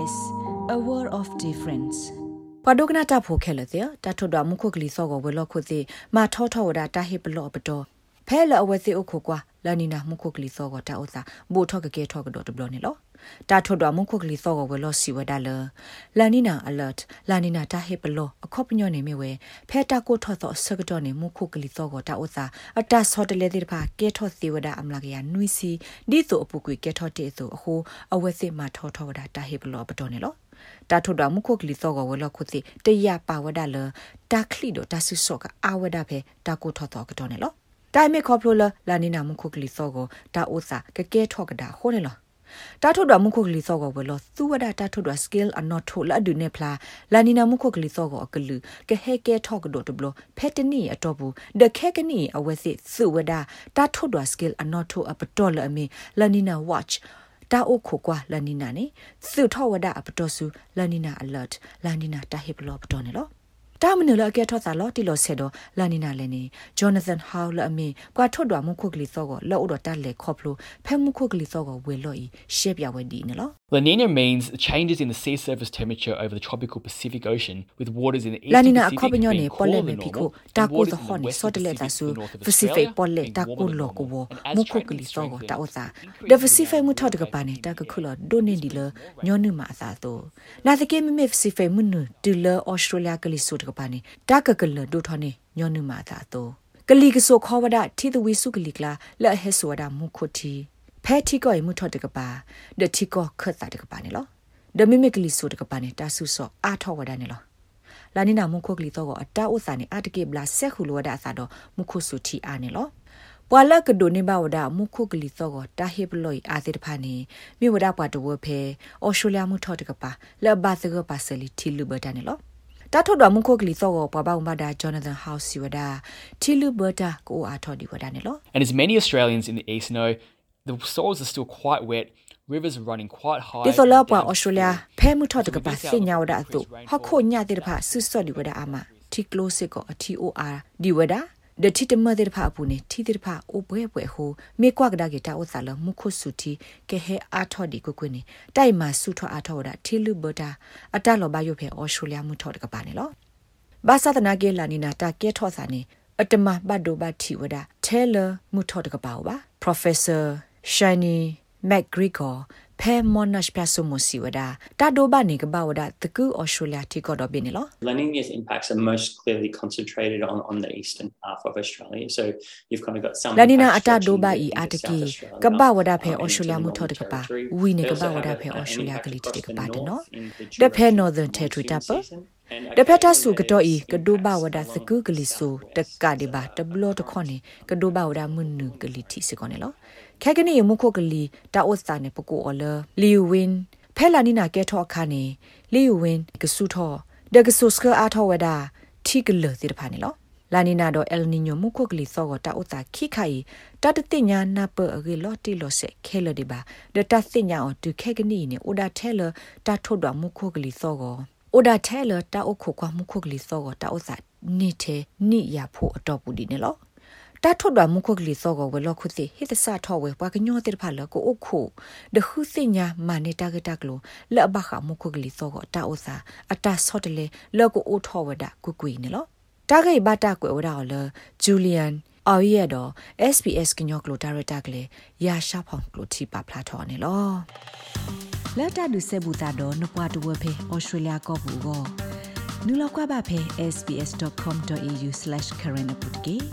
SBS a world of difference ပဒုကနာတာဖိုခဲလတဲ့တာထွတ်တော်မခုကလီစောကိုဝဲလို့ခုစီမာထောထောဝဒတာဟိပလော့ပတော်ဖဲလအဝဲစီအခုကွာလာနီနာမခုကလီစောကိုတာဥစာဘူထော့ကကဲထော့ကတော့တဘလို့နေလော တာထွတ်တော်မခုကလီစောကိုဝဲလို့စီဝဒါလလာနီနာ alert လာနီနာတာဟိပလော့အခုပညောနေမြဝဲဖဲတာကိုထော့သောစကတော့နေမခုကလီစောကိုတာဥစာအတဆော့တလေတဲ့ဖာကဲထော့စီဝဒါအမလာကရနွီစီဒီဆိုအပူကွေကဲထော့တဲ့ဆိုအခုအဝဲစီမာထော့ထော့ဝဒါတာဟိပလော့ပတော်နေလောတာထုဒမှုခုကလီသောကဝလခုတိတရပါဝဒလတာခလီဒတာဆုဆောကအာဝဒဖေတာကိုထောတော်ကတော့နေလောတိုင်မေခေါပလိုလာနီနာမှုခုကလီသောကတာအိုစာကကဲထောကဒါဟိုနေလော တာထုဒမှုခုကလီသောကဝလသူဝဒတာထုဒ skill a not to la du ne phla la ni na mu khu kli so go aklu ke he ke thok do to blo phetni ato bu de khe ke ni awesi su wada ta thudu skill a not to a patol ame la ni na watch တာအိုခိုကွာလနီနာနေသုထောဝဒအပတော်စုလနီနာ alert လနီနာတာဟိပလောပတော်နေလော တာမနလအကဲထောသာလောတီလောဆေဒလာနီနာလည်းနေဂျောနာသန်ဟောက်လအမီကွာထွတ်တော်မှုခုကလီသောကိုလောတော့တက်လေခေါပလိုဖဲမှုခုကလီသောကိုဝေလော်ဤရှေ့ပြဝဲဒီနေလော La Nina means changes in the sea surface temperature over the tropical Pacific Ocean with waters in the eastern La Nina Pacific akhobenyo ne polle me phiko ta ko the hon so de le ta su Pacific polle ta ko lo ko wo mu khu kli so go ta osa the Pacific mu thot ga pa ne ta ka khulo do ne di le nyo nu ma sa to na the ke me me Pacific mu nu di le Australia kli so de ga pa ne ta ka ka le do tho ne nyo nu ma sa to ကလီကဆိုခေါ်ဝဒတီတဝီစုကလီကလာလက်ဟဲဆိုဝဒမုခုတီဖဲတီကိုမှုထော့တကပါဒတီကိုခတ်တာတကပါနေလောဒမီမီကလီဆိုတကပါနေတာဆုဆောအာထောဝဒနေလောလာနီနာမုခုကလီတော့အတာဥစာနေအတကေဘလာဆက်ခုလောဒအစာတော့မုခုစုတီအာနေလောပွာလကဒိုနေဘဝဒမုခုကလီတော့တာဟိပလော်အာတိတဖာနေမြေဝဒပွားတဝဖဲအော်စတြေးလျမှုထော့တကပါလက်ဘာစကပါဆလီတီလူဘတာနေလော တာထော့တော်မုခုကလီသောပပဥမဒါဂျောနာသန်ဟောက်စီဝဒါတီလူဘတာကိုအာထော်ဒီဝဒါနေလော And as many Australians in the east know the soils are still quite wet rivers are running quite high ဒီဆိုလာပွာဩစတြေးလျဖဲမှုထော့တကပါစညာဝဒအတုဟခုညတဲ့ဖာဆွဆော့ဒီဝဒအာမတီကလိုစစ်ကိုအတီအိုအာဒီဝဒ ဒတိတမတဲ့ဖာပူနေတီတဲ့ဖာအိုပွဲပွဲဟိုမေကွာကဒါဂီတာဥစားလမှုခုစုတီကဲဟဲအာထော်ဒီကိုကွနေတိုက်မှာစုထော်အာထော်ဒါတီလူဘတာအတလောဘယုဖဲဩစတြေးလျမှုထော်တကပါနေလောဘာသာတနာကေလာနီနာတာကဲထော်စာနေအတမဘတ်ဒိုဘတ်တီဝဒတဲလာမှုထော်တကပါပါ Professor Shiny McGregor ဖဲမွန်နရှ်ပြဆုမစီဝဒတာဒိုဘာနေကဘာဝဒတကူဩစတြေးလျတီကောတော့ဘင်းနော် La Nina's impacts are most clearly concentrated on on the eastern half of Australia so you've kind of got some La Nina ata do ba i ataki ka ba wada phe Australia mu tho de ka ba wi ne ka ba wada phe Australia kali ti de ka ba de no de phe northern territory ta pa တဖက်တဆူကတော့ဤကဒိုဘဝဒစကုကလီဆူတကဒီဘာတဘလတခွန်နီကဒိုဘဝဒမွနုကလီတီစကောနေလောခဲကနေမခုကလီတာအိုစတာနေပကိုအော်လလီဝင်းဖဲလာနီနာကဲထော့ခါနေလီဝင်းကဆူထော့ဒကဆူစကအားထော့ဝဒတီကလစီတဖာနေလောလာနီနာတော့အယ်နီညိုမခုကလီစောကတာဥတာခိခိုင်တတတိညာနာပအကေလော်တီလောဆက်ခဲလဒီဘာဒတသိညာအတူခဲကနီနေအိုဒါထဲလတာထုတ်တော့မခုကလီစောကော အိုဒါထဲလတာအခုကွာမခုကလီစောကတာဥစာနိတဲ့နိရဖို့အတော့ပူဒီနေလောတာထွတ်တော်မခုကလီစောကဝလောခုစီဟိတဆာထောဝဲပွားကညောတဲ့ဖာလကိုအခုဒခုစညာမနေတာကတကလိုလက်ဘခမခုကလီစောကတာဥစာအတာဆော့တလေလောကိုအိုထောဝဒကုကွေနေလောတာဂိဘတာကွယ်ဝဒါလဂျူလီယန်အော်ရတော့ SPS ကညောကလိုဒါရတာကလေးရာရှာဖောင်ကလိုတီပါဖလာထော်နေလော လက်တာဒုဆေဘူတာတော့နပွားတဝဖေဩစတြေးလျကောဘူကိုနူလောက်ကွာပါဖေ sbs.com.au/current update